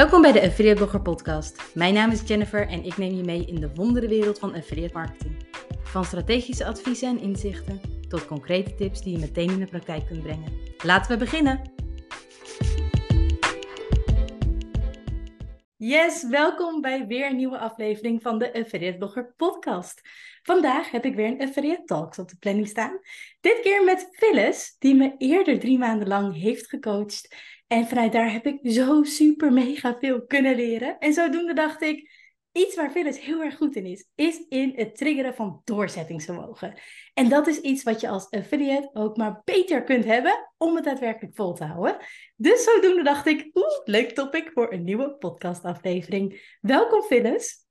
Welkom bij de Affiliate Blogger Podcast. Mijn naam is Jennifer en ik neem je mee in de wondere wereld van affiliate marketing. Van strategische adviezen en inzichten tot concrete tips die je meteen in de praktijk kunt brengen. Laten we beginnen! Yes, welkom bij weer een nieuwe aflevering van de Affiliate Blogger Podcast. Vandaag heb ik weer een Affiliate Talks op de planning staan. Dit keer met Phyllis, die me eerder drie maanden lang heeft gecoacht en vanuit daar heb ik zo super mega veel kunnen leren. En zodoende dacht ik, iets waar Phyllis heel erg goed in is, is in het triggeren van doorzettingsvermogen. En dat is iets wat je als affiliate ook maar beter kunt hebben om het daadwerkelijk vol te houden. Dus zodoende dacht ik, oeh, leuk topic voor een nieuwe podcastaflevering. Welkom Phyllis.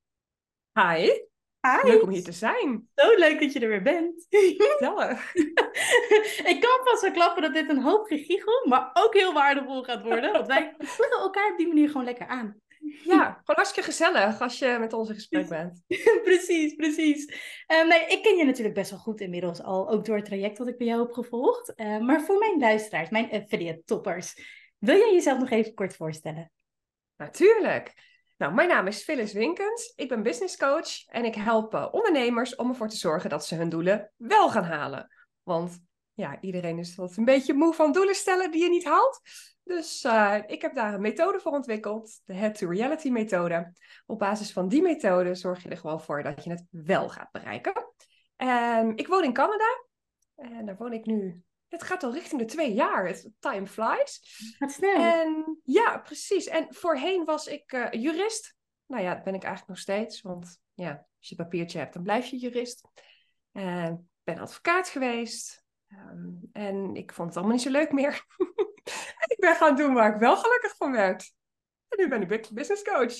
Hi. Hi. Leuk om hier te zijn. Zo leuk dat je er weer bent. Gezellig. ik kan vast wel klappen dat dit een hoop gegiegel, maar ook heel waardevol gaat worden. Want wij voelen elkaar op die manier gewoon lekker aan. Ja, gewoon hartstikke gezellig als je met ons in gesprek bent. precies, precies. Um, nee, ik ken je natuurlijk best wel goed inmiddels al, ook door het traject dat ik bij jou heb gevolgd. Uh, maar voor mijn luisteraars, mijn affiliate toppers, wil jij jezelf nog even kort voorstellen? Natuurlijk. Nou, mijn naam is Phyllis Winkens. Ik ben business coach en ik help uh, ondernemers om ervoor te zorgen dat ze hun doelen wel gaan halen. Want ja, iedereen is wat een beetje moe van doelen stellen die je niet haalt. Dus uh, ik heb daar een methode voor ontwikkeld, de Head to Reality methode. Op basis van die methode zorg je er gewoon voor dat je het wel gaat bereiken. En ik woon in Canada en daar woon ik nu het gaat al richting de twee jaar. Het time flies. Gaat snel. En ja, precies. En voorheen was ik uh, jurist. Nou ja, dat ben ik eigenlijk nog steeds. Want ja, als je papiertje hebt, dan blijf je jurist. Uh, ben advocaat geweest. Um, en ik vond het allemaal niet zo leuk meer. ik ben gaan doen waar ik wel gelukkig van werd. En nu ben ik business coach.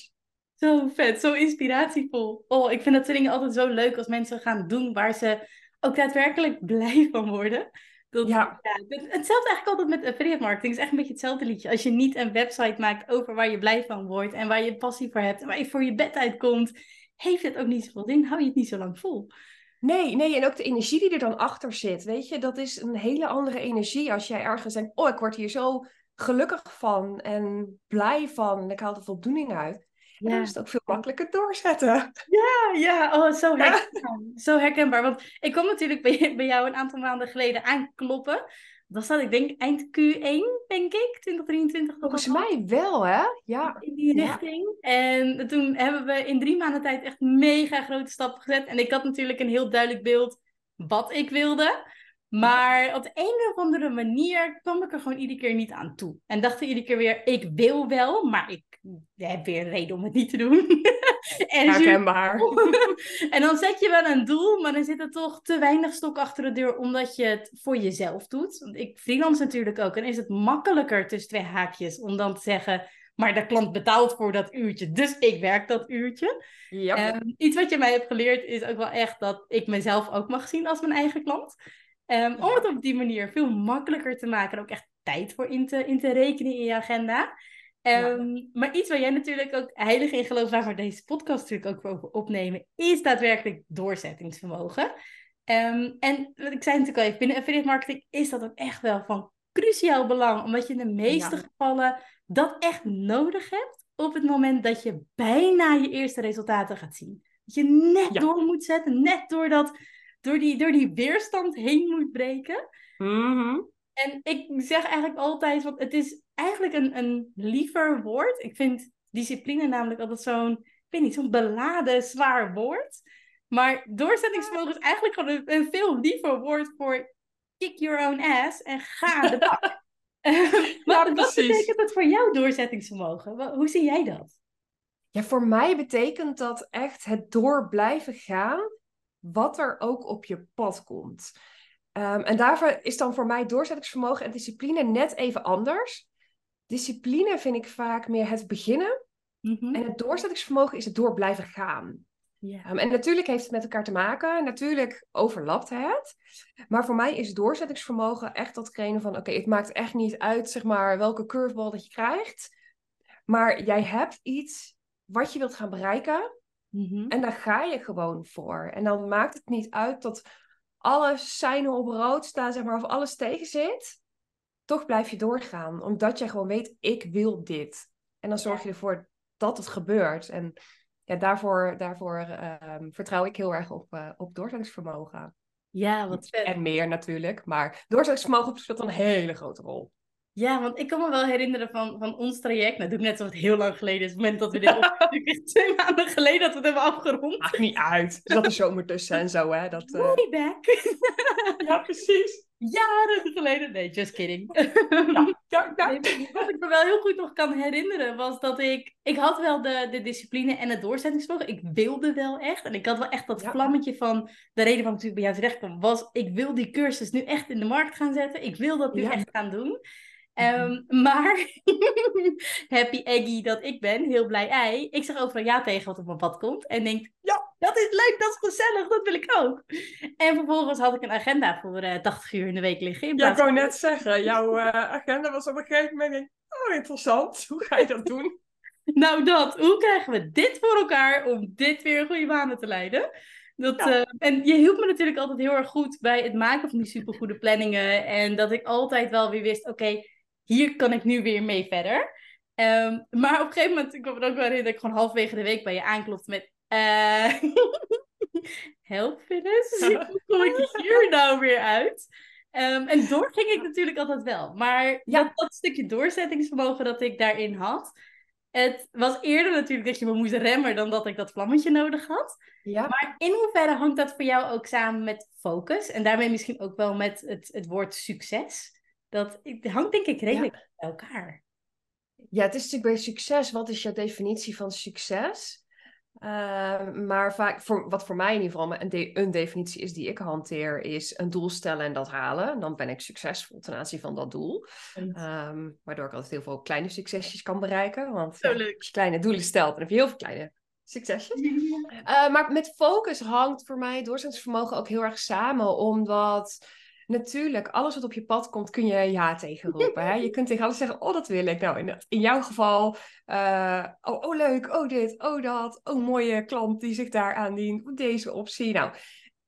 Zo vet, zo inspiratievol. Oh, ik vind dat soort dingen altijd zo leuk als mensen gaan doen waar ze ook daadwerkelijk blij van worden. Dat, ja. ja. hetzelfde eigenlijk altijd met affiliate marketing. Het is echt een beetje hetzelfde liedje. Als je niet een website maakt over waar je blij van wordt en waar je passie voor hebt en waar je voor je bed uitkomt, heeft het ook niet zoveel zin. Hou je het niet zo lang vol. Nee, nee, en ook de energie die er dan achter zit, weet je, dat is een hele andere energie als jij ergens denkt, oh, ik word hier zo gelukkig van en blij van en ik haal er voldoening uit. Ja. dan is het ook veel makkelijker doorzetten. Ja, ja, oh, zo herkenbaar. zo herkenbaar. Want ik kwam natuurlijk bij, bij jou een aantal maanden geleden aankloppen. Dat zat, ik denk, eind Q1, denk ik, 2023. Volgens mij wel, hè? Ja. In die richting. En toen hebben we in drie maanden tijd echt mega grote stappen gezet. En ik had natuurlijk een heel duidelijk beeld wat ik wilde. Maar op de een of andere manier kwam ik er gewoon iedere keer niet aan toe. En dacht ik iedere keer weer, ik wil wel, maar ik heb weer een reden om het niet te doen. en Herkenbaar. en dan zet je wel een doel, maar dan zit er toch te weinig stok achter de deur, omdat je het voor jezelf doet. Want ik freelance natuurlijk ook. En is het makkelijker tussen twee haakjes om dan te zeggen, maar de klant betaalt voor dat uurtje, dus ik werk dat uurtje. Ja. Um, iets wat je mij hebt geleerd is ook wel echt dat ik mezelf ook mag zien als mijn eigen klant. Um, om het op die manier veel makkelijker te maken en ook echt tijd voor in te, in te rekenen in je agenda. Um, Maar iets waar jij natuurlijk ook heilig in gelooft, waar we deze podcast natuurlijk ook over opnemen, is daadwerkelijk doorzettingsvermogen. Um, en wat ik zei natuurlijk al even, binnen affiliate marketing is dat ook echt wel van cruciaal belang, omdat je in de meeste gevallen dat echt nodig hebt op het moment dat je bijna je eerste resultaten gaat zien. Dat je net door moet zetten, net door dat door die, door die weerstand heen moet breken. Mm En ik zeg eigenlijk altijd, want het is eigenlijk een, een liever woord. Ik vind discipline namelijk altijd zo'n, ik weet niet, zo'n beladen, zwaar woord. Maar doorzettingsvermogen is eigenlijk gewoon een, een, veel liever woord voor kick your own ass en ga de bak. wat, ja, wat betekent dat voor jou doorzettingsvermogen? Hoe zie jij dat? Ja, voor mij betekent dat echt het door blijven gaan wat er ook op je pad komt. Um, en daarvoor is dan voor mij doorzettingsvermogen en discipline net even anders. Discipline vind ik vaak meer het beginnen. Mhm. En het doorzettingsvermogen is het door blijven gaan. Yeah. Um, en natuurlijk heeft het met elkaar te maken. Natuurlijk overlapt het. Maar voor mij is doorzettingsvermogen echt datgene van... oké, het maakt echt niet uit zeg maar, welke curveball dat je krijgt. Maar jij hebt iets wat je wilt gaan bereiken. Mhm. En daar ga je gewoon voor. En dan maakt het niet uit dat alle seinen op rood staan, zeg maar, of alles tegen zit. Toch blijf je doorgaan, omdat jij gewoon weet, ik wil dit. En dan zorg je ervoor dat het gebeurt. En ja, daarvoor, daarvoor ehm, vertrouw ik heel erg op, uh, op doorzettingsvermogen. Ja, wat vet. En meer natuurlijk. Maar doorzettingsvermogen speelt een hele grote rol. Ja, want ik kan me wel herinneren van, van ons traject. Nou, doe ik net zo het heel lang geleden is. Het moment dat we dit twee maanden geleden dat we het hebben afgerond. Maakt niet uit. Zat de zomer tussen en zo, hè. Dat, uh... Way back. ja, precies. Jaren geleden. Nee, just kidding. ja, ja, wat ik me wel heel goed nog kan herinneren was dat ik... Ik had wel de, de discipline en het doorzettingsvermogen. Ik wilde wel echt. En ik had wel echt dat vlammetje van... De reden waarom ik natuurlijk bij jou terecht kwam was... Ik wil die cursus nu echt in de markt gaan zetten. Ik wil dat nu echt gaan doen. Um, maar happy Eggy dat ik ben, heel blij ei. Ik zeg overal ja tegen wat op mijn pad komt. En denk, ja, dat is leuk, dat is gezellig, dat wil ik ook. En vervolgens had ik een agenda voor uh, eh, 80 uur in de week liggen. Ja, ik wou net zeggen, jouw uh, agenda was op een gegeven moment, oh interessant, hoe ga je dat doen? nou dat, hoe krijgen we dit voor elkaar om dit weer goede banen te leiden? Dat, uh, en je hielp me natuurlijk altijd heel erg goed bij het maken van die supergoede planningen. En dat ik altijd wel weer wist, oké, hier kan ik nu weer mee verder. Ehm, maar op een gegeven moment, ik kwam er ook wel in dat ik gewoon halverwege de week bij je aanklopte met... Uh, help, Phyllis. Hoe kom ik hier nou weer uit? Um, en door ging ik natuurlijk altijd wel. Maar ja. dat, stukje doorzettingsvermogen dat ik daarin had... Het was eerder natuurlijk dat je me moest remmen dan dat ik dat vlammetje nodig had. Ja. Maar in hoeverre hangt dat voor jou ook samen met focus? En daarmee misschien ook wel met het, het woord succes? Dat hangt denk ik redelijk bij elkaar. Ja, het is natuurlijk bij succes. Wat is jouw definitie van succes? Uh, maar vaak, voor, wat voor mij in ieder geval een, een, definitie is die ik hanteer, is een doel stellen en dat halen. Dan ben ik succesvol ten aanzien van dat doel. Um, waardoor ik altijd heel veel kleine succesjes kan bereiken. Want ja, als je kleine doelen stelt, dan heb je heel veel kleine succesjes. Uh, maar met focus hangt voor mij doorzettingsvermogen ook heel erg samen, omdat natuurlijk, alles wat op je pad komt, kun je ja tegen roepen. Hè? Je kunt tegen alles zeggen, oh, dat wil ik. Nou, in, in jouw geval, uh, oh, oh, leuk, oh, dit, oh, dat. Oh, mooie klant die zich daar aandient. Deze optie. Nou,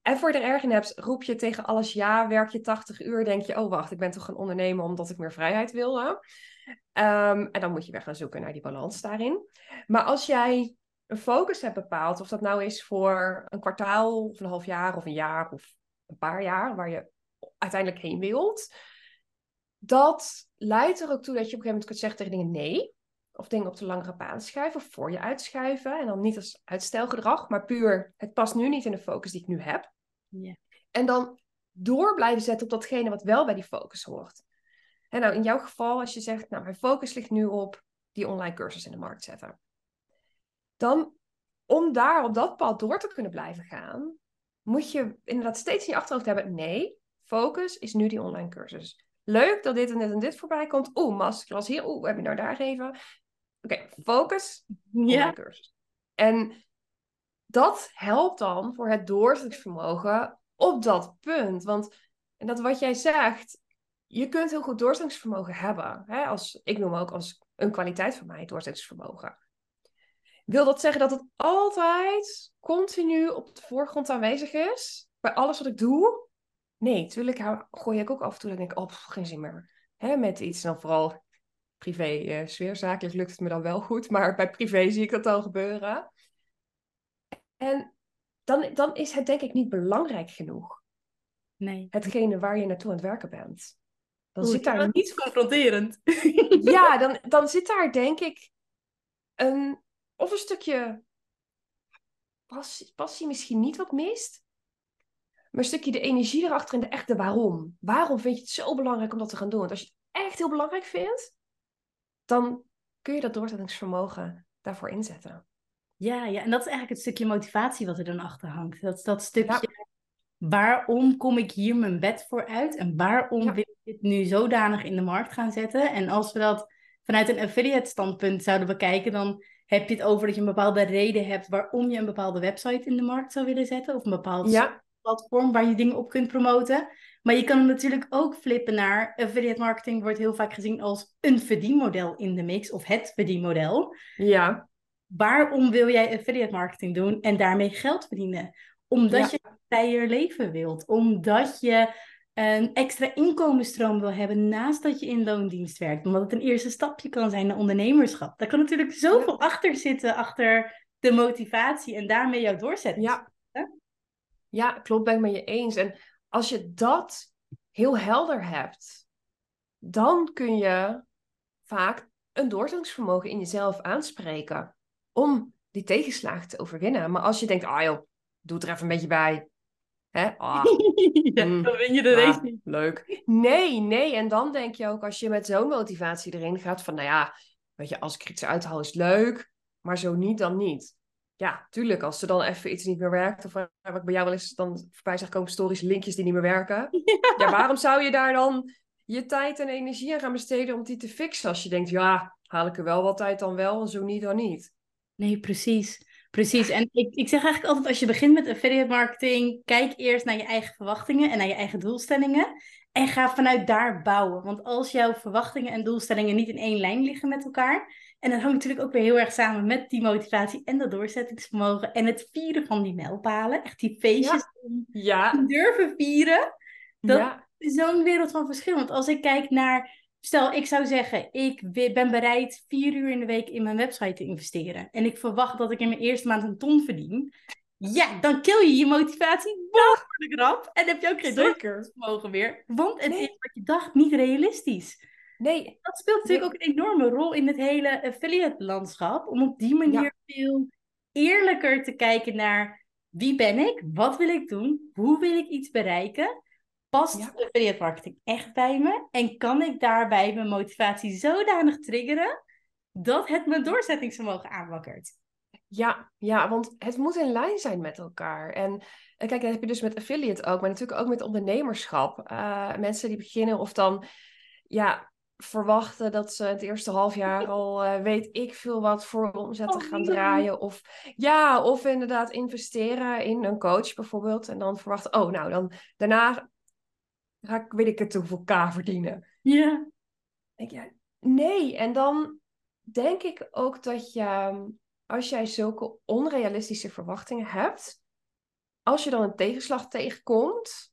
en voor de erg hebt, roep je tegen alles ja, werk je 80 uur, denk je, oh, wacht, ik ben toch een ondernemer omdat ik meer vrijheid wil. Hè? Um, en dan moet je weer gaan zoeken naar die balans daarin. Maar als jij een focus hebt bepaald, of dat nou is voor een kwartaal, of een half jaar, of een jaar, of een paar jaar, waar je uiteindelijk heen wilt. Dat leidt er ook toe dat je op een gegeven moment kunt zeggen tegen dingen nee. Of dingen op de langere baan schuiven of voor je uitschuiven. En dan niet als uitstelgedrag, maar puur het past nu niet in de focus die ik nu heb. En dan door blijven zetten op datgene wat wel bij die focus hoort. En nou, in jouw geval, als je zegt, nou, mijn focus ligt nu op die online cursus in de markt zetten. Dan, om daar op dat pad door te kunnen blijven gaan, moet je inderdaad steeds in je achterhoofd hebben, nee, focus is nu die online cursus. Leuk dat dit en dit en dit voorbij komt. Oeh, masterclass hier. Oeh, webinar daar geven. Oké, focus, online cursus. En dat helpt dan voor het doorzettingsvermogen op dat punt. Want en dat wat jij zegt, je kunt heel goed doorzettingsvermogen hebben. Hè? Als, ik noem ook als een kwaliteit van mij doorzettingsvermogen. Wil dat zeggen dat het altijd continu op de voorgrond aanwezig is? Bij alles wat ik doe? Nee, natuurlijk gooi ik ook af en toe dat ik denk, oh, geen zin meer. Hè, met iets, dan vooral privé uh, sfeer. Zakelijk lukt het me dan wel goed, maar bij privé zie ik dat al gebeuren. En dan, dan is het denk ik niet belangrijk genoeg. Nee. Hetgene waar je naartoe aan het werken bent. Dan zit daar niet confronterend. ja, dan, dan zit daar denk ik een, of een stukje passie, passie misschien niet wat mist. Maar een stukje de energie erachter en de echte waarom. Waarom vind je het zo belangrijk om dat te gaan doen? Want als je het echt heel belangrijk vindt, dan kun je dat doorzettingsvermogen daarvoor inzetten. Ja, ja, en dat is eigenlijk het stukje motivatie wat er dan achter hangt. Dat is dat stukje, waarom kom ik hier mijn bed voor uit? En waarom wil ik dit nu zodanig in de markt gaan zetten? En als we dat vanuit een affiliate standpunt zouden bekijken, dan heb je het over dat je een bepaalde reden hebt waarom je een bepaalde website in de markt zou willen zetten. Of een bepaald ja platform waar je dingen op kunt promoten. Maar je kan natuurlijk ook flippen naar affiliate marketing wordt heel vaak gezien als een verdienmodel in de mix of het verdienmodel. Ja. Waarom wil jij affiliate marketing doen en daarmee geld verdienen? Omdat je een vrijer leven wilt. Omdat je een extra inkomensstroom wil hebben naast dat je in loondienst werkt. Omdat het een eerste stapje kan zijn naar ondernemerschap. Daar kan natuurlijk zoveel achter zitten, achter de motivatie en daarmee jouw doorzetting. Ja. Ja, klopt, ben ik met je eens. En als je dat heel helder hebt, dan kun je vaak een doorzettingsvermogen in jezelf aanspreken om die tegenslagen te overwinnen. Maar als je denkt, ah joh, doe het er even een beetje bij. Hè? Ah, ja, mm, dan win je de ah, race niet. Leuk. Nee, nee. En dan denk je ook, als je met zo'n motivatie erin gaat, van nou ja, weet je, als ik er iets uithaal is leuk, maar zo niet, dan niet. Ja, tuurlijk, als er dan even iets niet meer werkt, of waar ik bij jou wel eens dan voorbij zag komen, stories, linkjes die niet meer werken. Ja, waarom zou je daar dan je tijd en energie aan gaan besteden om die te fixen? Als je denkt, ja, haal ik er wel wat tijd dan wel, en zo niet dan niet. Nee, precies. Precies. En ik, ik zeg eigenlijk altijd, als je begint met affiliate marketing, kijk eerst naar je eigen verwachtingen en naar je eigen doelstellingen. En ga vanuit daar bouwen. Want als jouw verwachtingen en doelstellingen niet in één lijn liggen met elkaar. En dat hangt natuurlijk ook weer heel erg samen met die motivatie en dat doorzettingsvermogen. En het vieren van die mijlpalen. Echt die feestjes Ja, te durven vieren. Dat ja, is zo'n wereld van verschil. Want als ik kijk naar, stel ik zou zeggen, ik ben bereid vier uur in de week in mijn website te investeren. En ik verwacht dat ik in mijn eerste maand een ton verdien. Ja, dan kill je je motivatie behoorlijk rap. En heb je ook geen doorzettingsvermogen meer. Want het Nee. is wat je dacht niet realistisch. Nee, Dat speelt natuurlijk ook een enorme rol in het hele affiliate landschap. Om op die manier veel eerlijker te kijken naar wie ben ik, wat wil ik doen, hoe wil ik iets bereiken. Past Ja. affiliate marketing echt bij me? En kan ik daarbij mijn motivatie zodanig triggeren dat het mijn doorzettingsvermogen aanwakkert? Ja, ja, want het moet in lijn zijn met elkaar. En, en kijk, dat heb je dus met affiliate ook, maar natuurlijk ook met ondernemerschap. Eh, mensen die beginnen of dan ja, verwachten dat ze het eerste half jaar al eh, weet ik veel wat voor omzetten Oh, gaan draaien. Of ja, of inderdaad investeren in een coach bijvoorbeeld. En dan verwachten, oh nou, dan daarna ga ik weet ik het hoeveel k verdienen. Ja, denk nee. En dan denk ik ook dat je, als jij zulke onrealistische verwachtingen hebt, als je dan een tegenslag tegenkomt,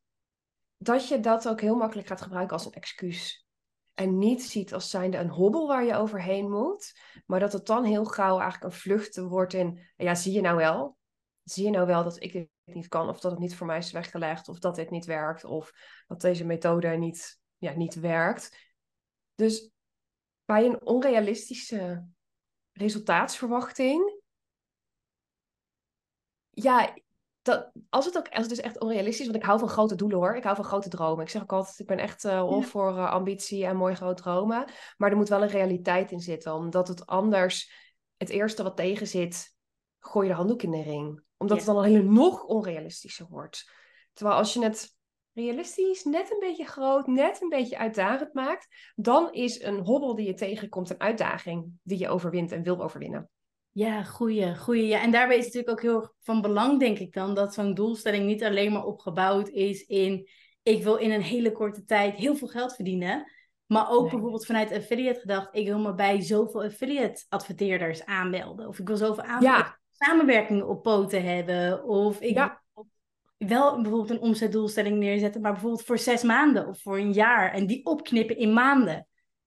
dat je dat ook heel makkelijk gaat gebruiken als een excuus. En niet ziet als zijnde een hobbel waar je overheen moet, maar dat het dan heel gauw eigenlijk een vlucht wordt in, ja, zie je nou wel? Zie je nou wel dat ik niet kan, of dat het niet voor mij is weggelegd, of dat dit niet werkt, of dat deze methode niet, ja, niet werkt. Dus bij een onrealistische resultaatsverwachting, ja, dat, als het ook als het dus echt onrealistisch is, want ik hou van grote doelen hoor, ik hou van grote dromen. Ik zeg ook altijd, ik ben echt all Ja. voor eh, ambitie en mooi groot dromen, maar er moet wel een realiteit in zitten, omdat het anders het eerste wat tegen zit, gooi je de handdoek in de ring, omdat Ja. het dan al heel nog onrealistischer wordt. Terwijl als je het realistisch, net een beetje groot, net een beetje uitdagend maakt, dan is een hobbel die je tegenkomt een uitdaging die je overwint en wil overwinnen. Ja, goeie, goeie. Ja, en daarbij is het natuurlijk ook heel erg van belang, denk ik dan, dat zo'n doelstelling niet alleen maar opgebouwd is in, ik wil in een hele korte tijd heel veel geld verdienen, maar ook Nee. bijvoorbeeld vanuit affiliate gedacht, ik wil me bij zoveel affiliate adverteerders aanmelden, of ik wil zoveel aan Ja, samenwerkingen op poten hebben, of ik Ja. wil wel bijvoorbeeld een omzetdoelstelling neerzetten, maar bijvoorbeeld voor zes maanden of voor een jaar, en die opknippen in maanden.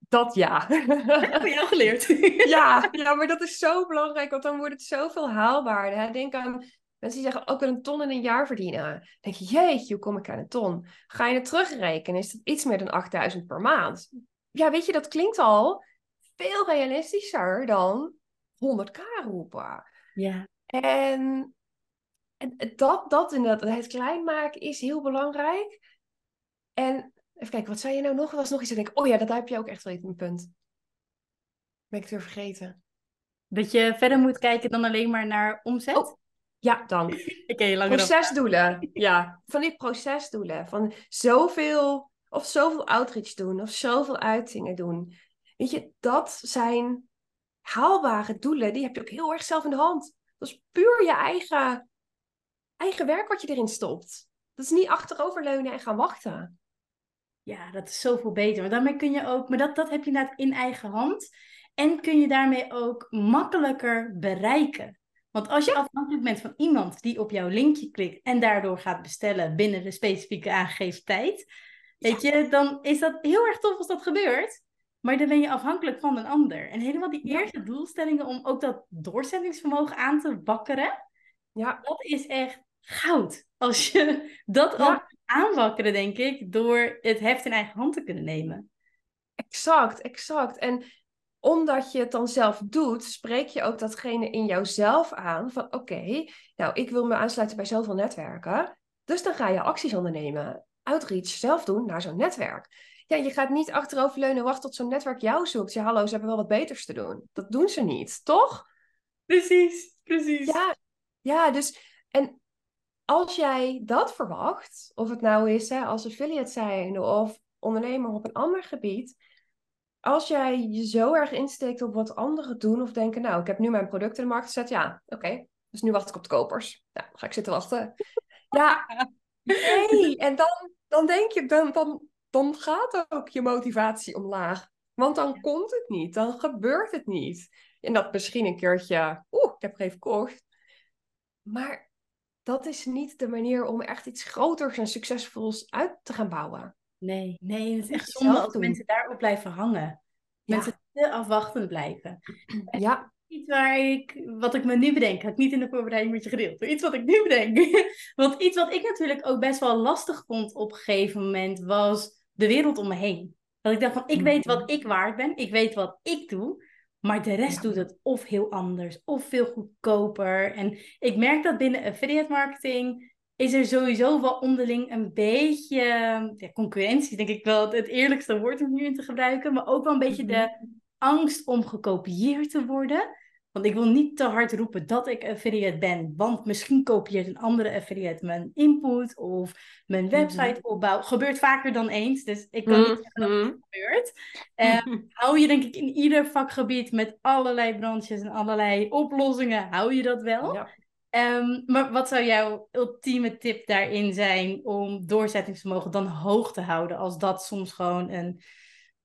dat ja. Dat heb ik van jou geleerd. ja, ja, maar dat is zo belangrijk, want dan wordt het zoveel haalbaarder. Hè? Denk aan mensen die zeggen, ook een ton in een jaar verdienen. Dan denk je, jeetje, hoe kom ik aan een ton? Ga je het terugrekenen, is dat iets meer dan 8000 per maand. Ja, weet je, dat klinkt al veel realistischer dan 100k roepen. Ja, En, en dat, dat inderdaad, het klein maken is heel belangrijk. En even kijken, wat zei je nou nog? Er was nog iets, ik denk, oh ja, dat heb je ook echt wel een punt. Ben ik het weer vergeten. dat je verder moet kijken dan alleen maar naar omzet. Oh, Ja, dank. Dan- Procesdoelen. Ja, van die procesdoelen. Van zoveel, of zoveel outreach doen, of zoveel uitingen doen. Weet je, dat zijn haalbare doelen. Die heb je ook heel erg zelf in de hand. Dat is puur je eigen, eigen werk wat je erin stopt. Dat is niet achteroverleunen en gaan wachten. Ja, dat is zoveel beter. Want daarmee kun je ook, maar dat, dat heb je inderdaad in eigen hand. En kun je daarmee ook makkelijker bereiken. Want als je afhankelijk bent van iemand die op jouw linkje klikt en daardoor gaat bestellen binnen de specifieke aangegeven tijd, Weet je, dan is dat heel erg tof als dat gebeurt. Maar dan ben je afhankelijk van een ander. En helemaal die eerste doelstellingen om ook dat doorzettingsvermogen aan te wakkeren. Ja. Dat is echt goud. Als je dat al aanwakkeren, denk ik, door het heft in eigen hand te kunnen nemen. Exact, exact. En omdat je het dan zelf doet, spreek je ook datgene in jouzelf aan van oké, nou ik wil me aansluiten bij zoveel netwerken. Dus dan ga je acties ondernemen. Outreach zelf doen naar zo'n netwerk. Ja, je gaat niet achteroverleunen wachten tot zo'n netwerk jou zoekt. Ja, hallo, ze hebben wel wat beters te doen. Dat doen ze niet, toch? Precies, precies. Ja, ja dus en als jij dat verwacht, of het nou is hè, als affiliate zijn of ondernemer op een ander gebied, als jij je zo erg insteekt op wat anderen doen of denken, nou, ik heb nu mijn product in de markt gezet, ja, oké, dus nu wacht ik op de kopers. Nou, ga ik zitten wachten. Ja, nee. En dan, dan denk je, dan, dan, dan gaat ook je motivatie omlaag. Want dan komt het niet, dan gebeurt het niet. En dat misschien een keertje, oeh, ik heb er even gekocht. Maar dat is niet de manier om echt iets groters en succesvols uit te gaan bouwen. Nee, nee, het is echt zonde als mensen daarop blijven hangen. Mensen te afwachtend blijven. Ja. Iets waar ik, wat ik me nu bedenk, heb ik niet in de voorbereiding met je gedeeld, maar iets wat ik nu bedenk. Want iets wat ik natuurlijk ook best wel lastig vond op een gegeven moment, was de wereld om me heen. Dat ik dacht van, ik weet wat ik waard ben, ik weet wat ik doe, maar de rest doet het of heel anders, of veel goedkoper. En ik merk dat binnen affiliate marketing is er sowieso wel onderling een beetje ja, concurrentie, denk ik wel het eerlijkste woord om nu in te gebruiken, maar ook wel een beetje de mhm. angst om gekopieerd te worden. Want ik wil niet te hard roepen dat ik affiliate ben, want misschien kopieert een andere affiliate mijn input of mijn mhm. website opbouw. Gebeurt vaker dan eens, dus ik kan niet zeggen dat het mhm. gebeurt. Uh, hou je denk ik in ieder vakgebied met allerlei branches en allerlei oplossingen, hou je dat wel. Ja. Ehm, maar wat zou jouw ultieme tip daarin zijn om doorzettingsvermogen dan hoog te houden als dat soms gewoon een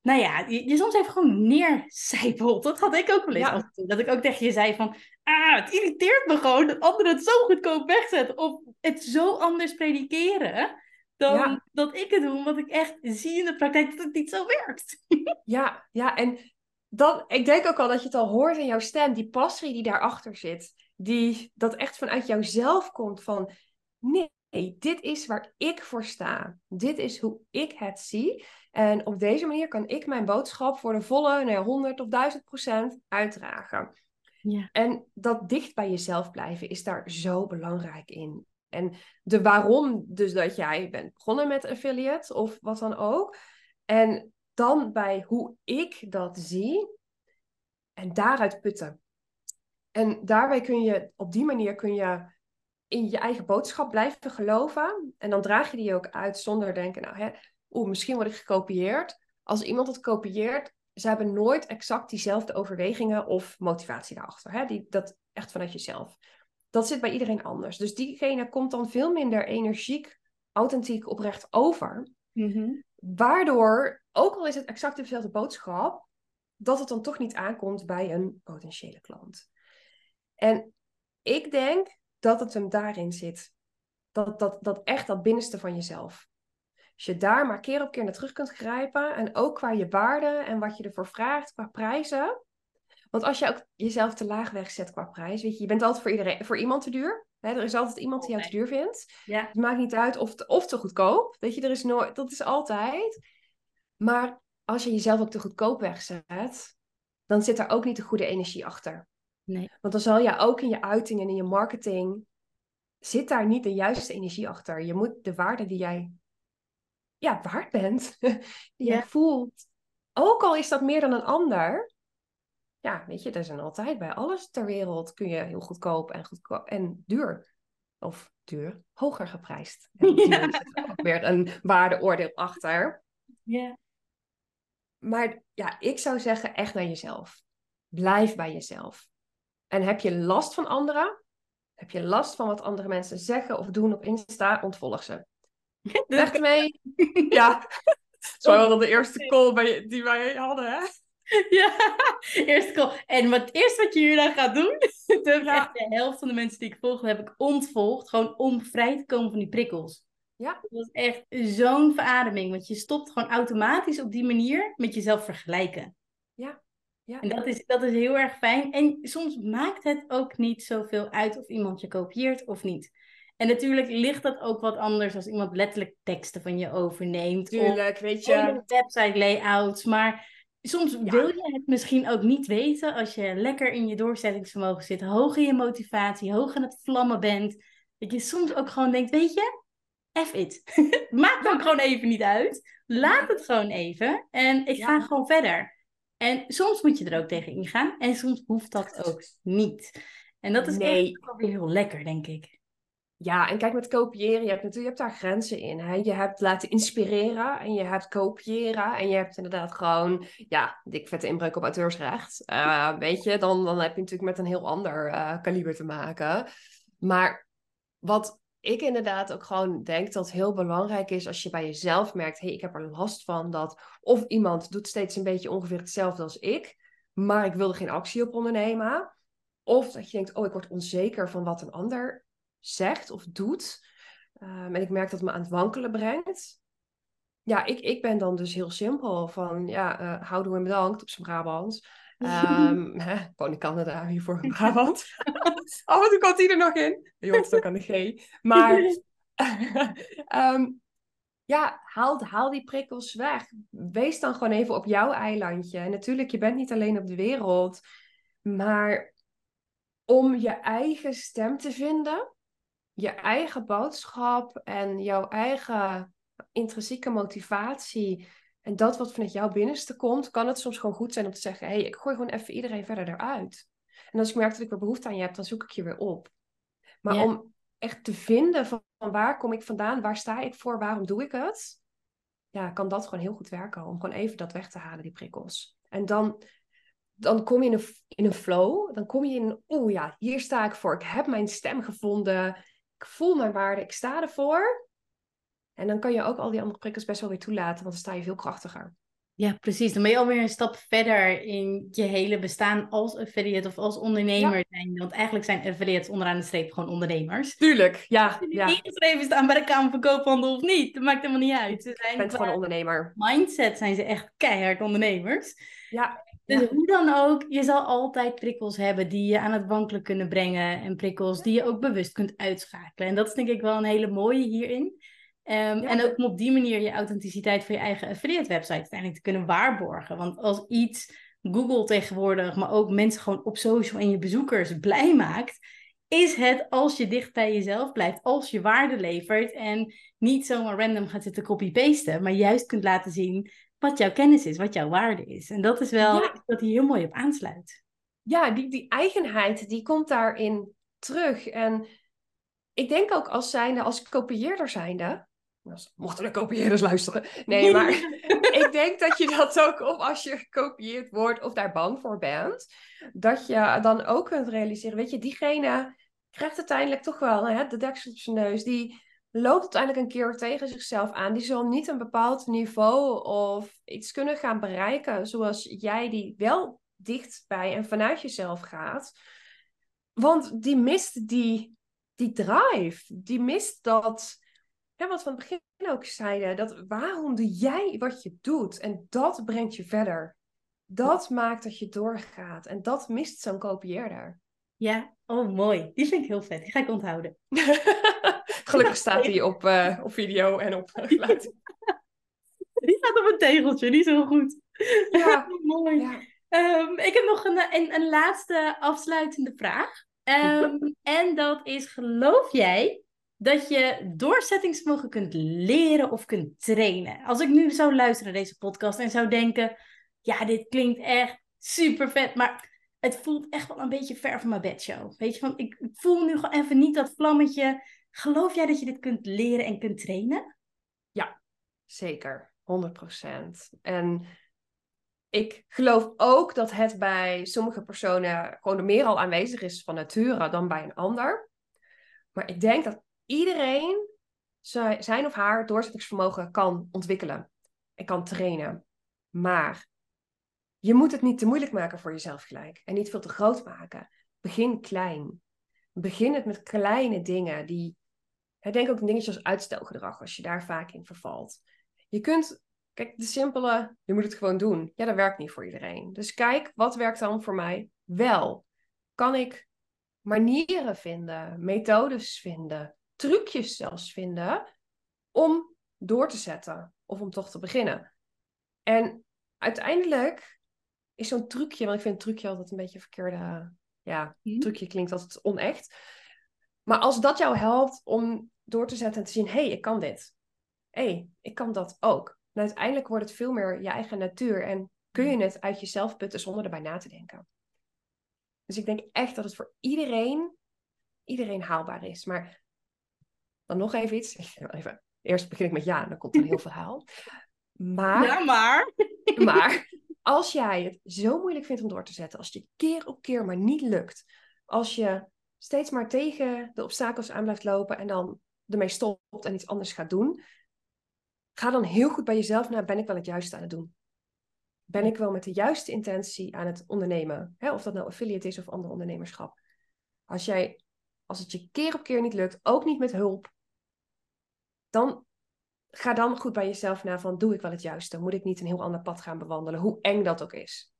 nou ja, je, je soms even gewoon neercijpelt. Dat had ik ook wel eens. Ja. Dat ik ook tegen je zei van, ah, het irriteert me gewoon dat anderen het zo goedkoop wegzetten. Of het zo anders predikeren dan dat ik het doe. Omdat ik echt zie in de praktijk dat het niet zo werkt. Ja, ja, en dan, ik denk ook al dat je het al hoort in jouw stem. Die passie die daarachter zit. Die, dat echt vanuit jouzelf komt van, nee, dit is waar ik voor sta. Dit is hoe ik het zie. En op deze manier kan ik mijn boodschap voor de volle nee, 100 of 1000 procent uitdragen. Ja. En dat dicht bij jezelf blijven is daar zo belangrijk in. En de waarom, dus dat jij bent begonnen met affiliate of wat dan ook. En dan bij hoe ik dat zie en daaruit putten. En daarbij kun je, op die manier kun je in je eigen boodschap blijven geloven. En dan draag je die ook uit zonder denken, nou hè, oeh, misschien word ik gekopieerd. Als iemand het kopieert, ze hebben nooit exact diezelfde overwegingen of motivatie daarachter. Hè? Die, dat echt vanuit jezelf. Dat zit bij iedereen anders. Dus diegene komt dan veel minder energiek, authentiek, oprecht over. Mm Waardoor, ook al is het exact dezelfde boodschap, dat het dan toch niet aankomt bij een potentiële klant. En ik denk dat het hem daarin zit. Dat, dat, dat echt dat binnenste van jezelf. Als je daar maar keer op keer naar terug kunt grijpen. En ook qua je waarde en wat je ervoor vraagt qua prijzen. Want als je ook jezelf te laag wegzet qua prijs. Weet je, je bent altijd voor, iedereen, voor iemand te duur. Hè? Er is altijd iemand die jou te duur vindt. Ja. Het maakt niet uit of te, of te goedkoop. Weet je, er is nooit, dat is altijd. Maar als je jezelf ook te goedkoop wegzet. Dan zit daar ook niet de goede energie achter. Nee. Want dan zal je ook in je uiting en in je marketing. Zit daar niet de juiste energie achter. Je moet de waarde die jij ja, waard bent, die je voelt. Ook al is dat meer dan een ander. Ja, weet je, er zijn altijd bij alles ter wereld kun je heel goedkoop en, goedkoop en duur. Of duur, hoger geprijsd. En ja. er ook weer een waardeoordeel achter. Ja. Maar ja, ik zou zeggen echt naar jezelf. Blijf bij jezelf. En heb je last van anderen? Heb je last van wat andere mensen zeggen of doen op Insta? Ontvolg ze. Weg mee. Ja. Zo wel de eerste call bij, die wij hadden, hè? Ja, eerste call. En wat, het eerste wat je hier dan gaat doen, echt de helft van de mensen die ik volg, heb ik ontvolgd. Gewoon om vrij te komen van die prikkels. Ja. Dat was echt zo'n verademing, want je stopt gewoon automatisch op die manier met jezelf vergelijken. Ja. ja. En dat is, dat is heel erg fijn. En soms maakt het ook niet zoveel uit of iemand je kopieert of niet. En natuurlijk ligt dat ook wat anders als iemand letterlijk teksten van je overneemt. Tuurlijk, weet je. Website layouts. Maar soms wil je het misschien ook niet weten als je lekker in je doorzettingsvermogen zit, hoog in je motivatie, hoog in het vlammen bent. Dat je soms ook gewoon denkt, weet je, F it. Maakt ook gewoon even niet uit. Laat het gewoon even. En ik ga gewoon verder. En soms moet je er ook tegen ingaan. En soms hoeft dat ook niet. En dat is nee. echt wel weer heel lekker, denk ik. Ja, en kijk, met kopiëren, je hebt natuurlijk je hebt daar grenzen in. Hè? Je hebt laten inspireren en je hebt kopiëren. En je hebt inderdaad gewoon, ja, dik vette inbreuk op auteursrecht. Uh, weet je, dan, dan heb je natuurlijk met een heel ander uh, kaliber te maken. Maar wat ik inderdaad ook gewoon denk dat heel belangrijk is als je bij jezelf merkt, hé, hey, ik heb er last van dat of iemand doet steeds een beetje ongeveer hetzelfde als ik, maar ik wil er geen actie op ondernemen. Of dat je denkt, oh, ik word onzeker van wat een ander zegt of doet. Um, en ik merk dat het me aan het wankelen brengt. Ja, ik, ik ben dan dus heel simpel van, ja, uh, houdoe en bedankt op zijn Brabant. Um, hè, in Canada hiervoor in Brabant. Af en toe komt hij er nog in. Je hoort het ook aan de G. Maar um, ja, haal, haal die prikkels weg. Wees dan gewoon even op jouw eilandje. En natuurlijk, je bent niet alleen op de wereld. Maar om je eigen stem te vinden, je eigen boodschap en jouw eigen intrinsieke motivatie en dat wat vanuit jouw binnenste komt, kan het soms gewoon goed zijn om te zeggen: hé, hey, ik gooi gewoon even iedereen verder eruit. En als ik merk dat ik weer behoefte aan je heb, dan zoek ik je weer op. Maar om echt te vinden van, van, waar kom ik vandaan, waar sta ik voor, waarom doe ik het, ja, kan dat gewoon heel goed werken. Om gewoon even dat weg te halen, die prikkels. En dan, dan kom je in een, in een flow, dan kom je in, oeh ja, hier sta ik voor. Ik heb mijn stem gevonden, ik voel mijn waarde, ik sta ervoor. En dan kan je ook al die andere prikkels best wel weer toelaten, want dan sta je veel krachtiger. Ja, precies. Dan ben je alweer een stap verder in je hele bestaan als affiliate of als ondernemer. Zijn. Want eigenlijk zijn affiliates onderaan de streep gewoon ondernemers. Tuurlijk, ja. Ja. ingeschreven staan bij de Kamer van Koophandel of niet. Dat maakt helemaal niet uit. Ze zijn bent gewoon ondernemer. Mindset zijn ze echt keihard ondernemers. Ja. Dus hoe dan ook, je zal altijd prikkels hebben die je aan het wankelen kunnen brengen. En prikkels die je ook bewust kunt uitschakelen. En dat is denk ik wel een hele mooie hierin. Ehm, en ook om op die manier je authenticiteit voor je eigen affiliate website uiteindelijk te kunnen waarborgen. Want als iets Google tegenwoordig, maar ook mensen gewoon op social en je bezoekers blij maakt, is het als je dicht bij jezelf blijft, als je waarde levert en niet zomaar random gaat zitten copy-pasten, maar juist kunt laten zien wat jouw kennis is, wat jouw waarde is. En dat is wel ja. dat hier heel mooi op aansluit. Ja, die, die eigenheid, die komt daarin terug. En ik denk ook als zijnde, als kopieerder zijnde, mochten de kopieerders luisteren. Nee, maar ik denk dat je dat ook, of als je gekopieerd wordt of daar bang voor bent, dat je dan ook kunt realiseren, weet je, diegene krijgt uiteindelijk toch wel hè, de deksel op zijn neus. Die loopt uiteindelijk een keer tegen zichzelf aan. Die zal niet een bepaald niveau of iets kunnen gaan bereiken zoals jij die wel dichtbij en vanuit jezelf gaat. Want die mist die, die drive, die mist dat wat van het begin ook zeiden, dat waarom doe jij wat je doet? En dat brengt je verder. Dat maakt dat je doorgaat. En dat mist zo'n kopieerder. Ja, oh mooi. Die vind ik heel vet. Die ga ik onthouden. Gelukkig staat die op, uh, op video en op geluid. Die staat op een tegeltje, die is heel goed. Ja, mooi. Ja. Um, ik heb nog een, een, een laatste afsluitende vraag. Um, en dat is, geloof jij dat je doorzettingsvermogen kunt leren of kunt trainen. Als ik nu zou luisteren naar deze podcast en zou denken: ja, dit klinkt echt super vet, maar het voelt echt wel een beetje ver van mijn bedshow. Weet je, van ik voel nu gewoon even niet dat vlammetje. Geloof jij dat je dit kunt leren en kunt trainen? Ja, zeker. 100%. En ik geloof ook dat het bij sommige personen gewoon meer al aanwezig is van nature dan bij een ander. Maar ik denk dat iedereen zijn of haar doorzettingsvermogen kan ontwikkelen en kan trainen. Maar je moet het niet te moeilijk maken voor jezelf gelijk en niet veel te groot maken. Begin klein. Begin het met kleine dingen die denk ook een dingetje als uitstelgedrag, als je daar vaak in vervalt. Je kunt, kijk, de simpele, je moet het gewoon doen. Ja, dat werkt niet voor iedereen. Dus kijk, wat werkt dan voor mij wel? Kan ik manieren vinden, methodes vinden, trucjes zelfs vinden om door te zetten of om toch te beginnen? En uiteindelijk is zo'n trucje, want ik vind trucje altijd een beetje een verkeerde, ja, mhm. trucje klinkt altijd onecht. Maar als dat jou helpt om door te zetten en te zien, hé, hey, ik kan dit. Hé, hey, ik kan dat ook. En uiteindelijk wordt het veel meer je eigen natuur en kun je het uit jezelf putten zonder erbij na te denken. Dus ik denk echt dat het voor iedereen, iedereen haalbaar is. Maar dan nog even iets. Even, eerst begin ik met ja, dan komt er een heel verhaal. Maar, ja, maar. Maar als jij het zo moeilijk vindt om door te zetten, als je keer op keer maar niet lukt, als je steeds maar tegen de obstakels aan blijft lopen en dan ermee stopt en iets anders gaat doen, ga dan heel goed bij jezelf naar, ben ik wel het juiste aan het doen? Ben ik wel met de juiste intentie aan het ondernemen? Of dat nou affiliate is of ander ondernemerschap. Als, jij, als het je keer op keer niet lukt, ook niet met hulp, dan ga dan goed bij jezelf na van, doe ik wel het juiste? Moet ik niet een heel ander pad gaan bewandelen? Hoe eng dat ook is.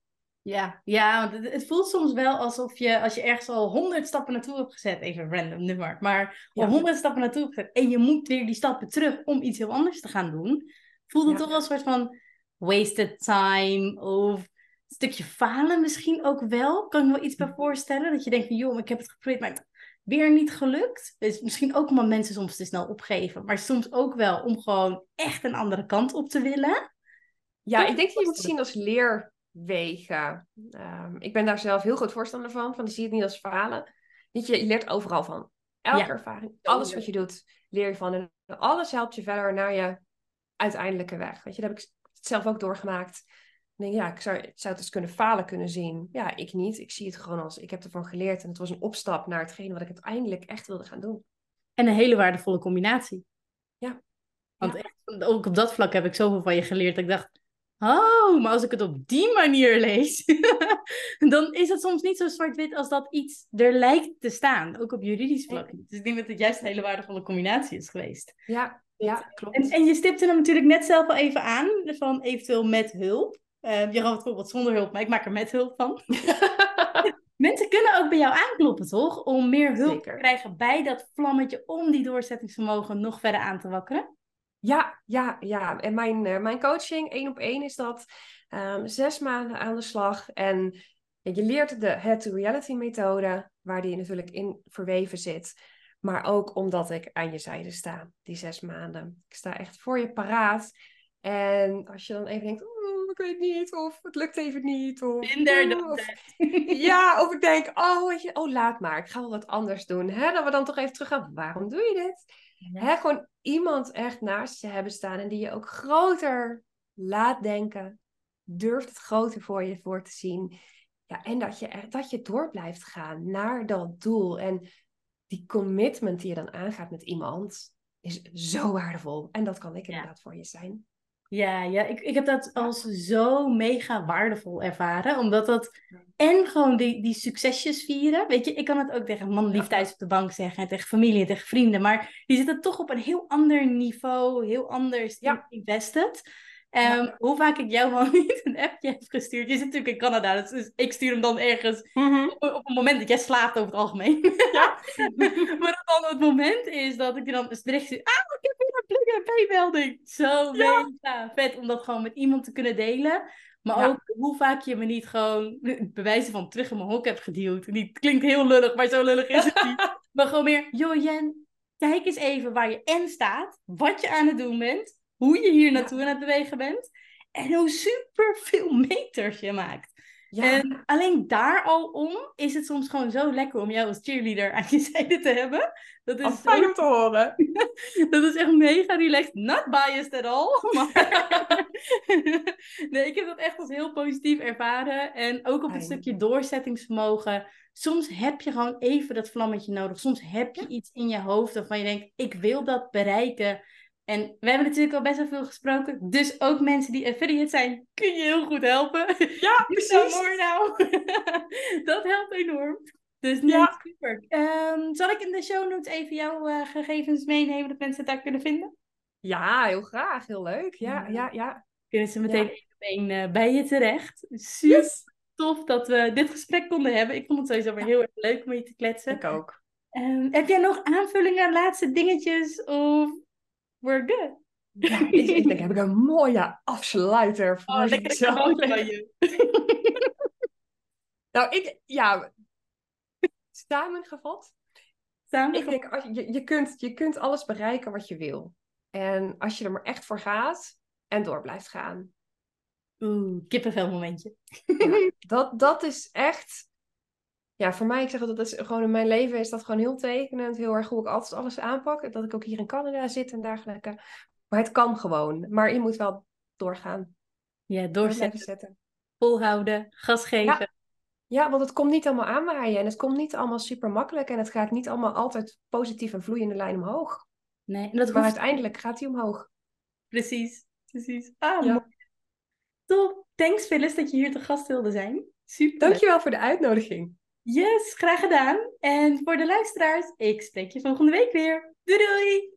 Ja, ja want het, het, voelt soms wel alsof je, als je ergens al honderd stappen naartoe hebt gezet, even random nummer, maar al honderd stappen naartoe hebt gezet en je moet weer die stappen terug om iets heel anders te gaan doen, voelt het toch wel een soort van wasted time of een stukje falen misschien ook wel. Kan ik me wel iets bij voorstellen? Dat je denkt van, joh, ik heb het geprobeerd, maar weer niet gelukt. Dus misschien ook omdat mensen soms te snel opgeven, maar soms ook wel om gewoon echt een andere kant op te willen. Ja, ik denk dat je moet zien als leer wegen. Ehm, ik ben daar zelf heel groot voorstander van. Van, zie het niet als falen. Niet, je, leert overal van. Elke ervaring, alles wat je doet, leer je van. En alles helpt je verder naar je uiteindelijke weg. Weet je, dat heb ik zelf ook doorgemaakt. Ik denk, ja, ik zou, ik zou het eens kunnen falen kunnen zien. Ja, ik niet. Ik zie het gewoon als, ik heb ervan geleerd. En het was een opstap naar hetgene wat ik uiteindelijk echt wilde gaan doen. En een hele waardevolle combinatie. Ja. Want Echt, ook op dat vlak heb ik zoveel van je geleerd. Dat ik dacht, Oh, maar als ik het op die manier lees, dan is het soms niet zo zwart-wit als dat iets er lijkt te staan. Ook op juridisch vlak. Dus ik denk dat het juist een hele waardevolle combinatie is geweest. Ja, ja klopt. En, en je stipte hem natuurlijk net zelf al even aan, van eventueel met hulp. Uh, je gaf het bijvoorbeeld zonder hulp, maar ik maak er met hulp van. Mensen kunnen ook bij jou aankloppen, toch? Om meer hulp te krijgen bij dat vlammetje om die doorzettingsvermogen nog verder aan te wakkeren. Ja, ja, ja. En mijn, uh, mijn coaching, één op één, is dat um, zes maanden aan de slag. En je leert de head-to-reality methode, waar die natuurlijk in verweven zit. Maar ook omdat ik aan je zijde sta, die zes maanden. Ik sta echt voor je paraat. En als je dan even denkt, oh, ik weet niet, of het lukt even niet. Of, of ja, of ik denk, oh, weet je, oh, laat maar, ik ga wel wat anders doen. Hè? Dat we dan toch even terug gaan, waarom doe je dit? Hè, gewoon iemand echt naast je hebben staan en die je ook groter laat denken. Durft het groter voor je voor te zien. Ja, en dat je, dat je door blijft gaan naar dat doel. En die commitment die je dan aangaat met iemand is zo waardevol. En dat kan ik inderdaad voor je zijn. Ja, ja ik, ik heb dat als zo mega waardevol ervaren. Omdat dat en gewoon die, die succesjes vieren. Weet je, ik kan het ook tegen man lief thuis op de bank zeggen. En tegen familie en tegen vrienden. Maar die zitten toch op een heel ander niveau. Heel anders ja. invested. Um, Hoe vaak ik jou wel niet een appje heb gestuurd. Je zit natuurlijk in Canada, dus ik stuur hem dan ergens mhm. op, op, het moment dat jij slaapt over het algemeen. Ja. maar dan het moment is dat ik je dan een bericht stuur. Ah, ik heb een plug-and-play-melding. Zo mega vet om dat gewoon met iemand te kunnen delen. Maar ook hoe vaak je me niet gewoon bewijzen van terug in mijn hok hebt geduwd. Het klinkt heel lullig, maar zo lullig is het niet. maar gewoon meer, joh Jen, kijk eens even waar je en staat. Wat je aan het doen bent hoe je hier naartoe aan het bewegen bent. En hoe super veel meters je maakt. Ja. En alleen daar al om is het soms gewoon zo lekker om jou als cheerleader aan je zijde te hebben. Dat is fijn om te horen. dat is echt mega relaxed. Not biased at all. Maar... nee, ik heb dat echt als heel positief ervaren. En ook op het stukje doorzettingsvermogen. Soms heb je gewoon even dat vlammetje nodig. Soms heb je iets in je hoofd waarvan je denkt, ik wil dat bereiken. En we hebben natuurlijk al best wel veel gesproken. Dus ook mensen die affiliate zijn, kun je heel goed helpen. Ja, precies. mooi nou. dat helpt enorm. Dus nee, super. Um, zal ik in de show notes even jouw uh, gegevens meenemen, dat mensen het daar kunnen vinden? Ja, heel graag. Heel leuk. Ja, ja, ja. Kunnen ze meteen één uh, bij je terecht. Super yes. tof dat we dit gesprek konden hebben. Ik vond het sowieso weer heel erg leuk om je te kletsen. Ik ook. Um, heb jij nog aanvullingen, laatste dingetjes? Of we're good? Ja, ik, ik denk, heb ik een mooie afsluiter voor oh, van je. nou, ik, ja, samengevat. Samengevat. Ik denk, als je, je, kunt, je kunt alles bereiken wat je wil. En als je er maar echt voor gaat en door blijft gaan. Oeh, kippenvel momentje. Ja, dat, dat is echt... Ja, voor mij, ik zeg dat is gewoon in mijn leven is dat gewoon heel tekenend. Heel erg hoe ik altijd alles aanpak. Dat ik ook hier in Canada zit en dergelijke. Maar het kan gewoon. Maar je moet wel doorgaan. Ja, doorzetten. Volhouden, gas geven. Ja. ja. want het komt niet allemaal aanwaaien. En het komt niet allemaal super makkelijk. En het gaat niet allemaal altijd positief en vloeiende lijn omhoog. Nee, en dat maar uiteindelijk gaat hij omhoog. Precies, precies. Ah, ja. mooi. Top. Thanks Phyllis dat je hier te gast wilde zijn. Super. Dankjewel voor de uitnodiging. Yes, graag gedaan. En voor de luisteraars, ik spreek je volgende week weer. Doei doei!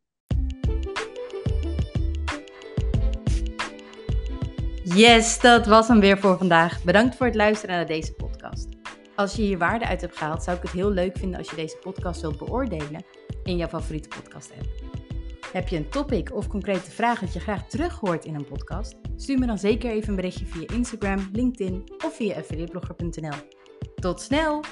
Yes, dat was hem weer voor vandaag. Bedankt voor het luisteren naar deze podcast. Als je hier waarde uit hebt gehaald, zou ik het heel leuk vinden als je deze podcast wilt beoordelen in jouw favoriete podcast app. Heb je een topic of concrete vraag dat je graag terug hoort in een podcast? Stuur me dan zeker even een berichtje via Instagram, LinkedIn of via affiliateblogger.nl. Tot snel!